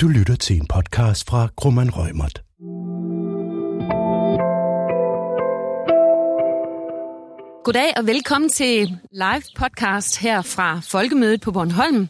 Du lytter til en podcast fra Grumman Rømert. Goddag og velkommen til live podcast her fra Folkemødet på Bornholm.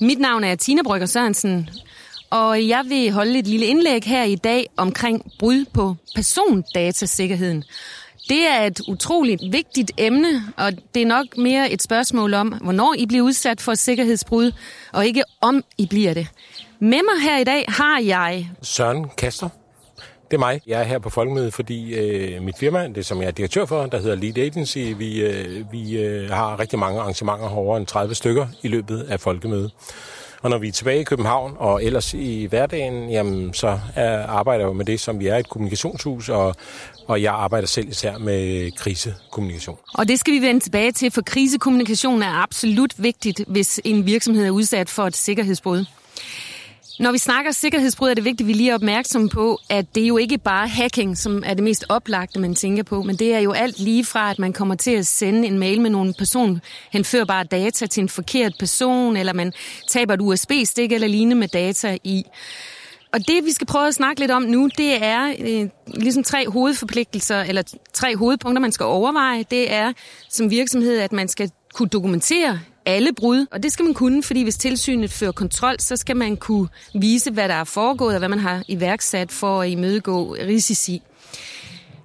Mit navn er Tina Brygger Sørensen, og jeg vil holde et lille indlæg her i dag omkring brud på persondatasikkerheden. Det er et utroligt vigtigt emne, og det er nok mere et spørgsmål om, hvornår I bliver udsat for sikkerhedsbrud, og ikke om I bliver det. Med mig her i dag har jeg... Søren Kaster. Det er mig. Jeg er her på Folkemødet, fordi øh, mit firma, det som jeg er direktør for, der hedder Lead Agency, vi, øh, vi øh, har rigtig mange arrangementer, over end 30 stykker i løbet af Folkemødet. Og når vi er tilbage i København og ellers i hverdagen, jamen, så er, arbejder jeg jo med det, som vi er et kommunikationshus, og, og jeg arbejder selv især med krisekommunikation. Og det skal vi vende tilbage til, for krisekommunikation er absolut vigtigt, hvis en virksomhed er udsat for et sikkerhedsbrud. Når vi snakker sikkerhedsbrud, er det vigtigt, at vi lige er opmærksom på, at det jo ikke bare hacking, som er det mest oplagte, man tænker på, men det er jo alt lige fra, at man kommer til at sende en mail med nogle personhenførbare data til en forkert person, eller man taber et USB-stik eller lignende med data i. Og det, vi skal prøve at snakke lidt om nu, det er øh, ligesom tre hovedforpligtelser, eller tre hovedpunkter, man skal overveje. Det er som virksomhed, at man skal kunne dokumentere alle brud, og det skal man kunne, fordi hvis tilsynet fører kontrol, så skal man kunne vise, hvad der er foregået, og hvad man har iværksat for at imødegå risici.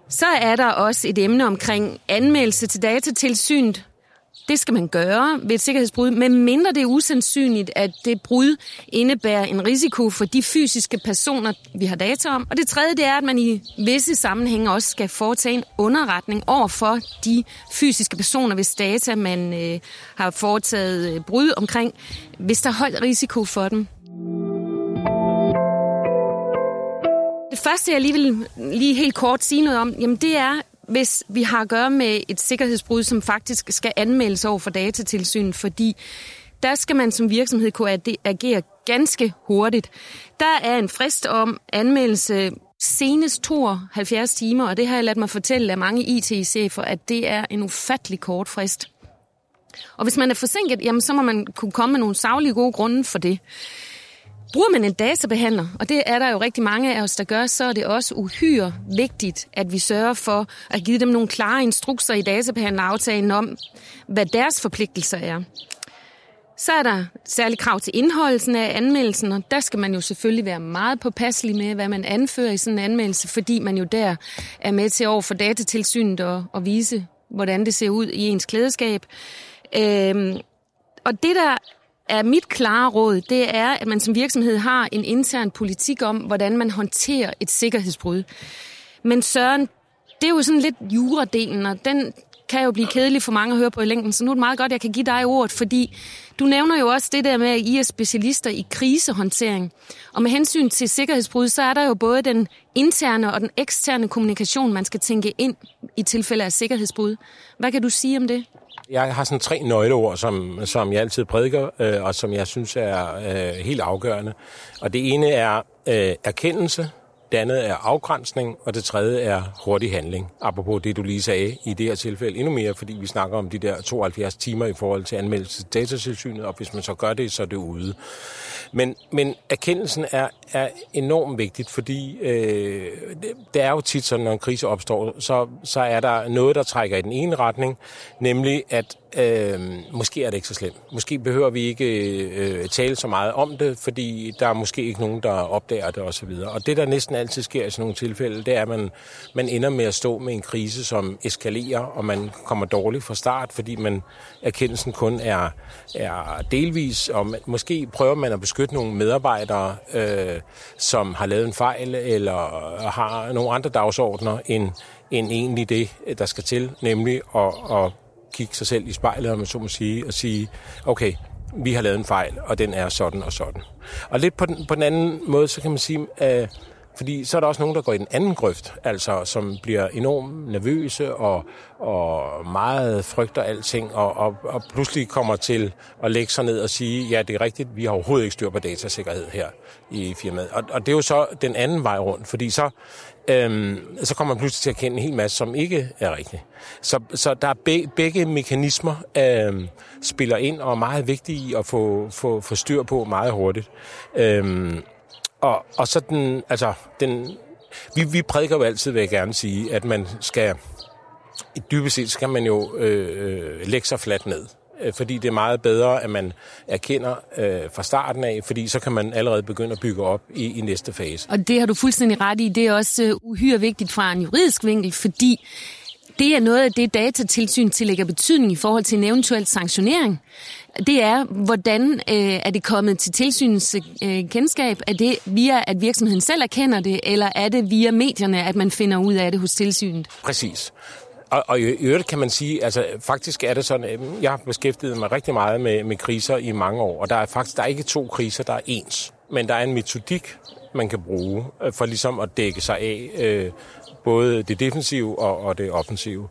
Så er der også et emne omkring anmeldelse til datatilsynet, det skal man gøre ved et sikkerhedsbrud, men mindre det er usandsynligt, at det brud indebærer en risiko for de fysiske personer, vi har data om. Og det tredje, det er, at man i visse sammenhænge også skal foretage en underretning over for de fysiske personer, hvis data man øh, har foretaget øh, brud omkring, hvis der er højt risiko for dem. Det første, jeg lige vil lige helt kort sige noget om, jamen det er, hvis vi har at gøre med et sikkerhedsbrud, som faktisk skal anmeldes over for datatilsynet, fordi der skal man som virksomhed kunne agere ganske hurtigt. Der er en frist om anmeldelse senest 72 timer, og det har jeg ladt mig fortælle af mange IT-chefer, at det er en ufattelig kort frist. Og hvis man er forsinket, jamen, så må man kunne komme med nogle savlige gode grunde for det. Bruger man en databehandler, og det er der jo rigtig mange af os, der gør, så er det også uhyre vigtigt, at vi sørger for at give dem nogle klare instrukser i databehandleraftalen om, hvad deres forpligtelser er. Så er der særlig krav til indholdelsen af anmeldelsen, og der skal man jo selvfølgelig være meget påpasselig med, hvad man anfører i sådan en anmeldelse, fordi man jo der er med til over for datatilsynet og, og vise, hvordan det ser ud i ens klædeskab. Øhm, og det, der er mit klare råd, det er, at man som virksomhed har en intern politik om, hvordan man håndterer et sikkerhedsbrud. Men Søren, det er jo sådan lidt juradelen, og den kan jo blive kedelig for mange at høre på i længden, så nu er det meget godt, at jeg kan give dig ordet, fordi du nævner jo også det der med, at I er specialister i krisehåndtering. Og med hensyn til sikkerhedsbrud, så er der jo både den interne og den eksterne kommunikation, man skal tænke ind i tilfælde af sikkerhedsbrud. Hvad kan du sige om det? Jeg har sådan tre nøgleord, som, som jeg altid prædiker, øh, og som jeg synes er øh, helt afgørende. Og det ene er øh, erkendelse, det andet er afgrænsning, og det tredje er hurtig handling. Apropos det, du lige sagde i det her tilfælde endnu mere, fordi vi snakker om de der 72 timer i forhold til anmeldelse til datatilsynet, og hvis man så gør det, så er det ude. Men, men erkendelsen er, er enormt vigtigt, fordi øh, det, det er jo tit sådan, når en krise opstår, så, så er der noget, der trækker i den ene retning, nemlig at øh, måske er det ikke så slemt. Måske behøver vi ikke øh, tale så meget om det, fordi der er måske ikke nogen, der opdager det osv. Og, og det, der næsten altid sker i sådan nogle tilfælde, det er, at man, man ender med at stå med en krise, som eskalerer, og man kommer dårligt fra start, fordi man erkendelsen kun er, er delvis, og man, måske prøver man at beskytte nogle medarbejdere, øh, som har lavet en fejl, eller har nogle andre dagsordner, end, end egentlig det, der skal til, nemlig at, at kigge sig selv i spejlet, om man så må sige, og sige, okay, vi har lavet en fejl, og den er sådan og sådan. Og lidt på den, på den anden måde, så kan man sige, øh, fordi så er der også nogen, der går i den anden grøft, altså som bliver enormt nervøse og, og meget frygter alting, og, og, og pludselig kommer til at lægge sig ned og sige, ja, det er rigtigt, vi har overhovedet ikke styr på datasikkerhed her i firmaet. Og, og det er jo så den anden vej rundt, fordi så, øhm, så kommer man pludselig til at kende en hel masse, som ikke er rigtigt. Så, så der er be, begge mekanismer øhm, spiller ind og er meget vigtige at få, få, få styr på meget hurtigt. Øhm, og, og så den, altså, den, vi, vi prædiker jo altid, vil jeg gerne sige, at man skal, dybest set skal man jo øh, øh lægge sig fladt ned. Øh, fordi det er meget bedre, at man erkender øh, fra starten af, fordi så kan man allerede begynde at bygge op i, i næste fase. Og det har du fuldstændig ret i. Det er også øh, uhyre vigtigt fra en juridisk vinkel, fordi det er noget af det, datatilsyn tillægger betydning i forhold til en eventuel sanktionering. Det er, hvordan øh, er det kommet til tilsynens øh, kendskab? Er det via, at virksomheden selv erkender det, eller er det via medierne, at man finder ud af det hos tilsynet? Præcis. Og, og i øvrigt kan man sige, altså faktisk er det sådan, øh, jeg har beskæftiget mig rigtig meget med, med kriser i mange år, og der er faktisk der er ikke to kriser, der er ens. Men der er en metodik, man kan bruge øh, for ligesom at dække sig af øh, både det defensive og, og det offensive.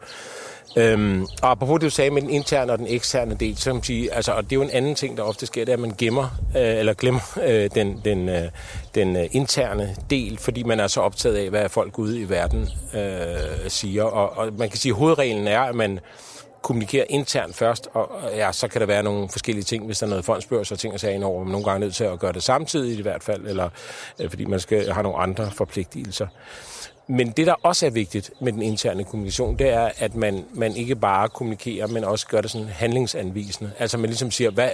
Øhm, og apropos det, du sagde med den interne og den eksterne del, så kan man sige, altså, og det er jo en anden ting, der ofte sker, det er, at man gemmer, øh, eller glemmer øh, den, den, øh, den øh, interne del, fordi man er så optaget af, hvad folk ude i verden øh, siger. Og, og man kan sige, at hovedreglen er, at man kommunikerer internt først, og ja, så kan der være nogle forskellige ting, hvis der er noget fondsbørs og ting og sager over, man nogle gange er nødt til at gøre det samtidig i hvert fald, eller øh, fordi man skal have nogle andre forpligtelser. Men det, der også er vigtigt med den interne kommunikation, det er, at man, man ikke bare kommunikerer, men også gør det sådan handlingsanvisende. Altså man ligesom siger, hvad,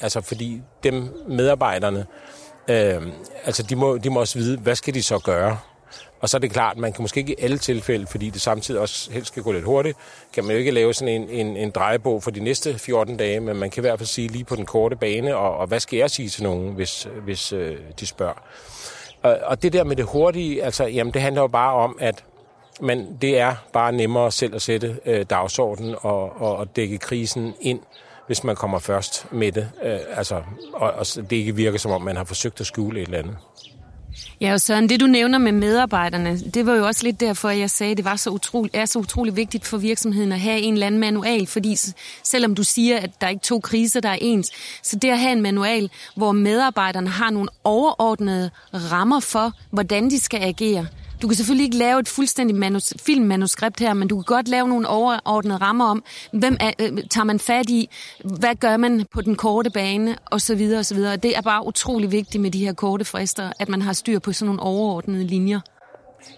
altså fordi dem medarbejderne, øh, altså de må, de må også vide, hvad skal de så gøre? Og så er det klart, man kan måske ikke i alle tilfælde, fordi det samtidig også helst skal gå lidt hurtigt, kan man jo ikke lave sådan en, en, en drejebog for de næste 14 dage, men man kan i hvert fald sige lige på den korte bane, og, og hvad skal jeg sige til nogen, hvis, hvis øh, de spørger. Og, og det der med det hurtige, altså, jamen, det handler jo bare om, at men det er bare nemmere selv at sætte øh, dagsordenen og, og, og dække krisen ind, hvis man kommer først med det. Øh, altså, og, og det ikke virker som om, man har forsøgt at skjule et eller andet. Ja, og Søren, det du nævner med medarbejderne, det var jo også lidt derfor, jeg sagde, at det var så utrolig, er så utrolig vigtigt for virksomheden at have en eller anden manual, fordi selvom du siger, at der er ikke to kriser, der er ens, så det at have en manual, hvor medarbejderne har nogle overordnede rammer for, hvordan de skal agere, du kan selvfølgelig ikke lave et fuldstændig manus, filmmanuskript her, men du kan godt lave nogle overordnede rammer om, hvem er, øh, tager man fat i, hvad gør man på den korte bane, og så videre, og så videre. Det er bare utrolig vigtigt med de her korte frister, at man har styr på sådan nogle overordnede linjer.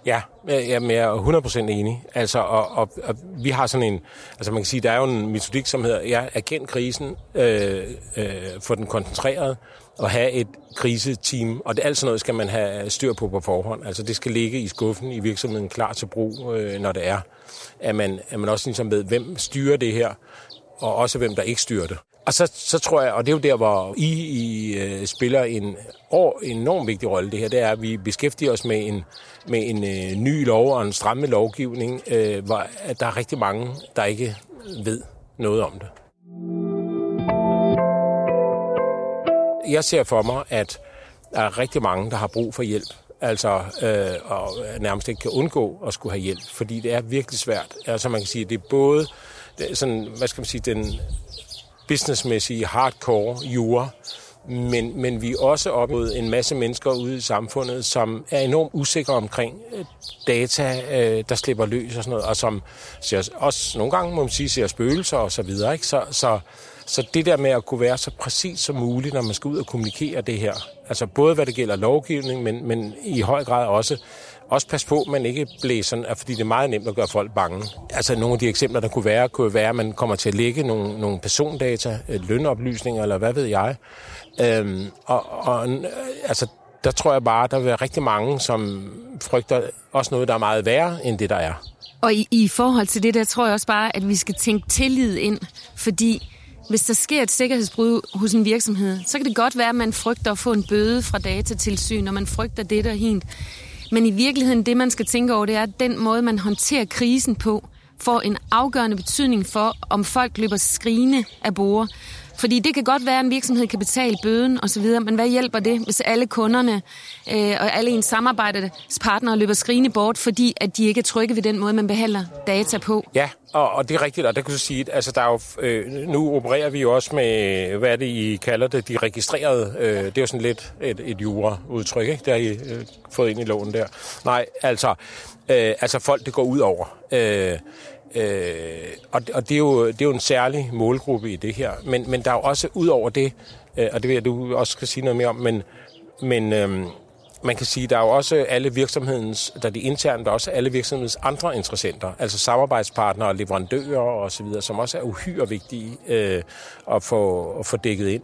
Ja, øh, jeg er 100% enig. Altså, og, og, og vi har sådan en, altså man kan sige, der er jo en metodik, som hedder, ja, erkend krisen, øh, øh, få den koncentreret, og have et kriseteam, og det, alt sådan noget skal man have styr på på forhånd. Altså det skal ligge i skuffen i virksomheden klar til brug, øh, når det er. At man, at man også ligesom ved, hvem styrer det her, og også hvem der ikke styrer det. Og så, så tror jeg, og det er jo der, hvor I, I øh, spiller en, år, enormt vigtig rolle, det her, det er, at vi beskæftiger os med en, med en øh, ny lov og en stramme lovgivning, øh, hvor der er rigtig mange, der ikke ved noget om det. Jeg ser for mig, at der er rigtig mange, der har brug for hjælp. Altså, øh, og nærmest ikke kan undgå at skulle have hjælp, fordi det er virkelig svært. Altså, man kan sige, det er både sådan, hvad skal man sige, den businessmæssige hardcore jura, men, men vi er også op mod en masse mennesker ude i samfundet, som er enormt usikre omkring øh, data, øh, der slipper løs og sådan noget, og som ser, også nogle gange, må man sige, ser spøgelser og så videre. Ikke? Så, så, så det der med at kunne være så præcis som muligt, når man skal ud og kommunikere det her, altså både hvad det gælder lovgivning, men, men i høj grad også også pas på, at man ikke bliver sådan, fordi det er meget nemt at gøre folk bange. Altså nogle af de eksempler, der kunne være, kunne være, at man kommer til at lægge nogle, nogle persondata, øh, lønoplysninger, eller hvad ved jeg. Øhm, og, og altså, der tror jeg bare, der vil være rigtig mange, som frygter også noget, der er meget værre, end det, der er. Og i, i forhold til det, der tror jeg også bare, at vi skal tænke tillid ind, fordi hvis der sker et sikkerhedsbrud hos en virksomhed, så kan det godt være, at man frygter at få en bøde fra datatilsyn, og man frygter det der hint. Men i virkeligheden, det man skal tænke over, det er, at den måde, man håndterer krisen på, får en afgørende betydning for, om folk løber skrigende af bord. Fordi det kan godt være, at en virksomhed kan betale bøden osv., men hvad hjælper det, hvis alle kunderne øh, og alle ens samarbejdspartnere løber skrigende bort, fordi at de ikke er trygge ved den måde, man behandler data på? Ja, og, og det er rigtigt, og der kan du sige, at altså, der er jo, øh, nu opererer vi jo også med, hvad det, I kalder det, de registrerede. Øh, det er jo sådan lidt et, et jura-udtryk, ikke? Det har I øh, fået ind i loven der. Nej, altså, øh, altså folk, det går ud over. Øh, Øh, og og det, er jo, det er jo en særlig målgruppe i det her. Men, men der er jo også ud over det, øh, og det vil jeg, du også skal sige noget mere om, men, men øh, man kan sige, der er jo også alle virksomhedens, der er de interne, der er også alle virksomhedens andre interessenter, altså samarbejdspartnere, leverandører og så videre, som også er uhyre vigtige øh, at, få, at få dækket ind.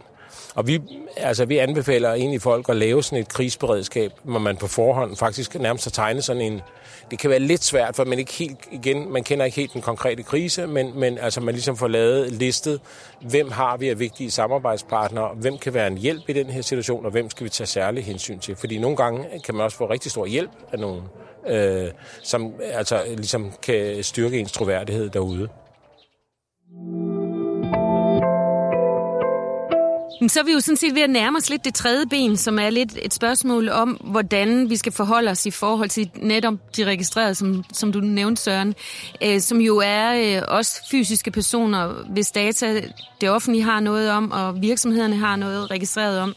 Og vi, altså, vi anbefaler egentlig folk at lave sådan et krigsberedskab, hvor man på forhånd faktisk nærmest har tegnet sådan en... Det kan være lidt svært, for man ikke helt, igen, man kender ikke helt den konkrete krise, men, men altså, man ligesom får lavet listet, hvem har vi af vigtige samarbejdspartnere, hvem kan være en hjælp i den her situation, og hvem skal vi tage særlig hensyn til. Fordi nogle gange kan man også få rigtig stor hjælp af nogen, øh, som altså ligesom kan styrke ens troværdighed derude. Men så er vi jo sådan set ved at nærme os lidt det tredje ben, som er lidt et spørgsmål om, hvordan vi skal forholde os i forhold til netop de registrerede, som, som du nævnte, Søren, øh, som jo er øh, også fysiske personer, hvis data det offentlige har noget om, og virksomhederne har noget registreret om.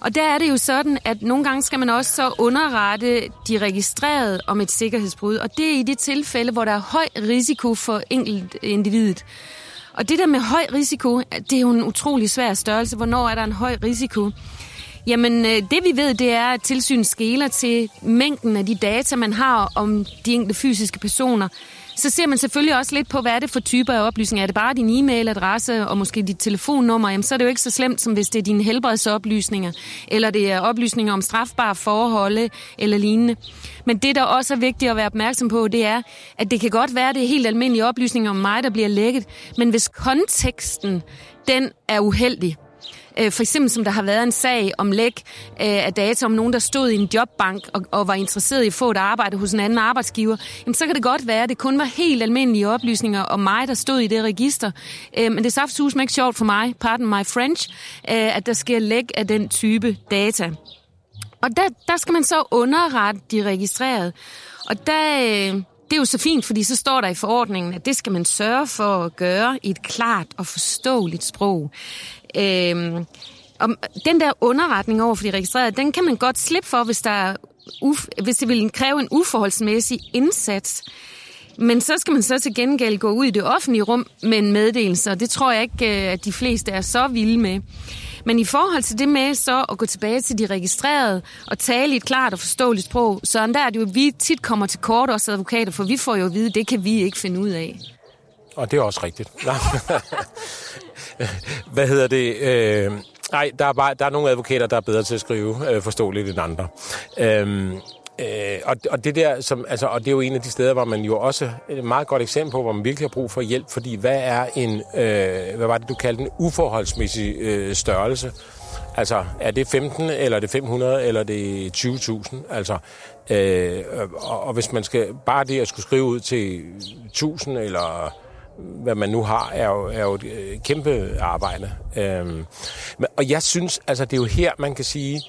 Og der er det jo sådan, at nogle gange skal man også så underrette de registrerede om et sikkerhedsbrud, og det er i de tilfælde, hvor der er høj risiko for enkelt individet. Og det der med høj risiko, det er jo en utrolig svær størrelse. Hvornår er der en høj risiko? Jamen, øh, det vi ved, det er, at tilsyn skæler til mængden af de data, man har om de enkelte fysiske personer. Så ser man selvfølgelig også lidt på, hvad er det for typer af oplysninger. Er det bare din e-mailadresse og måske dit telefonnummer? Jamen, så er det jo ikke så slemt, som hvis det er dine helbredsoplysninger, eller det er oplysninger om strafbare forhold eller lignende. Men det, der også er vigtigt at være opmærksom på, det er, at det kan godt være, at det er helt almindelige oplysninger om mig, der bliver lækket. Men hvis konteksten, den er uheldig, Øh, for eksempel som der har været en sag om læk øh, af data om nogen, der stod i en jobbank og, og var interesseret i at få et arbejde hos en anden arbejdsgiver, jamen så kan det godt være, at det kun var helt almindelige oplysninger om mig, der stod i det register. Øh, men det er saftsusme ikke sjovt for mig, pardon my French, øh, at der sker læk af den type data. Og der, der skal man så underrette de registrerede. Og der, øh, det er jo så fint, fordi så står der i forordningen, at det skal man sørge for at gøre i et klart og forståeligt sprog. Øh, og den der underretning over for de registrerede, den kan man godt slippe for, hvis, der uf- hvis det vil kræve en uforholdsmæssig indsats. Men så skal man så til gengæld gå ud i det offentlige rum med en meddelelse, og det tror jeg ikke, øh, at de fleste er så vilde med. Men i forhold til det med så at gå tilbage til de registrerede og tale i et klart og forståeligt sprog, så der er det jo, at vi tit kommer til kort, os advokater, for vi får jo at vide, at det kan vi ikke finde ud af. Og det er også rigtigt. Hvad hedder det? Øh, nej, der er, bare, der er nogle advokater, der er bedre til at skrive øh, forståeligt end andre. Øh, Øh, og, og, det der, som, altså, og det er jo en af de steder, hvor man jo også et meget godt eksempel på, hvor man virkelig har brug for hjælp, fordi hvad er en, øh, hvad var det, du kaldte en uforholdsmæssig øh, størrelse? Altså, er det 15, eller er det 500, eller er det 20.000? Altså, øh, og, og hvis man skal bare det at skulle skrive ud til 1000, eller hvad man nu har, er jo, er jo et øh, kæmpe arbejde. Øhm, og jeg synes, altså det er jo her, man kan sige,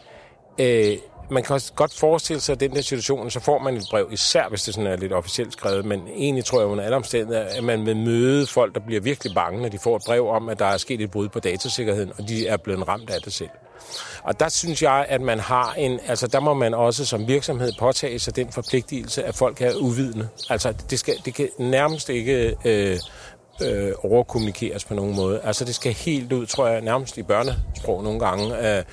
øh, man kan også godt forestille sig, at den der situation, så får man et brev, især hvis det sådan er lidt officielt skrevet, men egentlig tror jeg under alle omstændigheder, at man vil møde folk, der bliver virkelig bange, når de får et brev om, at der er sket et brud på datasikkerheden, og de er blevet ramt af det selv. Og der synes jeg, at man har en, altså der må man også som virksomhed påtage sig den forpligtelse, at folk er uvidende. Altså det, skal, det kan nærmest ikke øh, øh, overkommunikeres på nogen måde. Altså det skal helt ud, tror jeg, nærmest i børnesprog nogle gange, øh,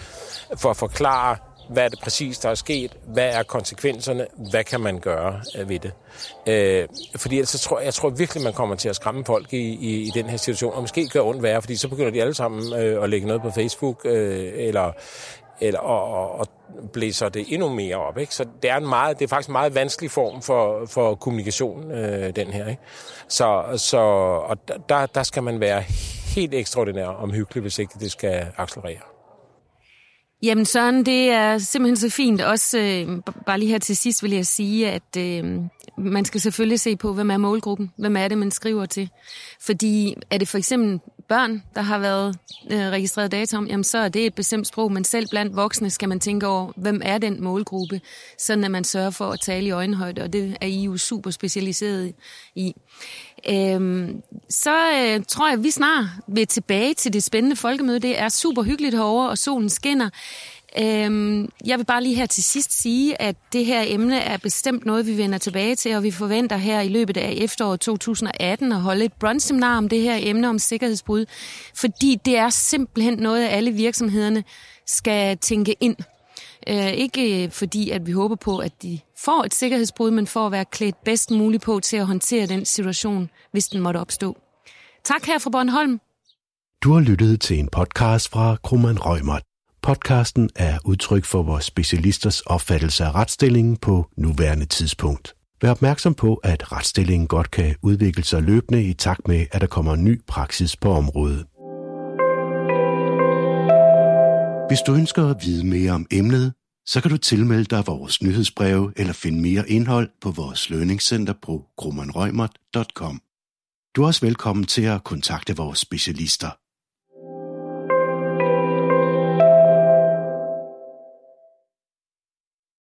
for at forklare, hvad er det præcis, der er sket, hvad er konsekvenserne, hvad kan man gøre øh, ved det. Øh, fordi ellers så tror jeg, jeg tror virkelig, man kommer til at skræmme folk i, i, i den her situation, og måske gøre ondt værre, fordi så begynder de alle sammen øh, at lægge noget på Facebook, øh, eller, eller og, og, og blæser det endnu mere op. Ikke? Så det er, en meget, det er faktisk en meget vanskelig form for, for kommunikation, øh, den her. Ikke? Så, så og der, der skal man være helt ekstraordinær omhyggelig, hvis ikke det skal accelerere. Jamen Søren, det er simpelthen så fint. Også øh, bare lige her til sidst vil jeg sige, at øh, man skal selvfølgelig se på, hvem er målgruppen? Hvem er det, man skriver til? Fordi er det for eksempel børn, der har været øh, registreret data om, jamen så er det et bestemt sprog, men selv blandt voksne skal man tænke over, hvem er den målgruppe, sådan at man sørger for at tale i øjenhøjde, og det er I jo super specialiseret i. Øhm, så øh, tror jeg, at vi snart vil tilbage til det spændende folkemøde. Det er super hyggeligt herovre, og solen skinner. Øhm, jeg vil bare lige her til sidst sige, at det her emne er bestemt noget, vi vender tilbage til, og vi forventer her i løbet af efteråret 2018 at holde et brunchseminar om det her emne om sikkerhedsbrud, fordi det er simpelthen noget, alle virksomhederne skal tænke ind Øh, ikke fordi, at vi håber på, at de får et sikkerhedsbrud, men for at være klædt bedst muligt på til at håndtere den situation, hvis den måtte opstå. Tak her fra Bornholm. Du har lyttet til en podcast fra Krummeren Rømert. Podcasten er udtryk for vores specialisters opfattelse af retsstillingen på nuværende tidspunkt. Vær opmærksom på, at retsstillingen godt kan udvikle sig løbende i takt med, at der kommer ny praksis på området. Hvis du ønsker at vide mere om emnet, så kan du tilmelde dig vores nyhedsbreve eller finde mere indhold på vores lønningscenter på grummanrøgmert.com. Du er også velkommen til at kontakte vores specialister.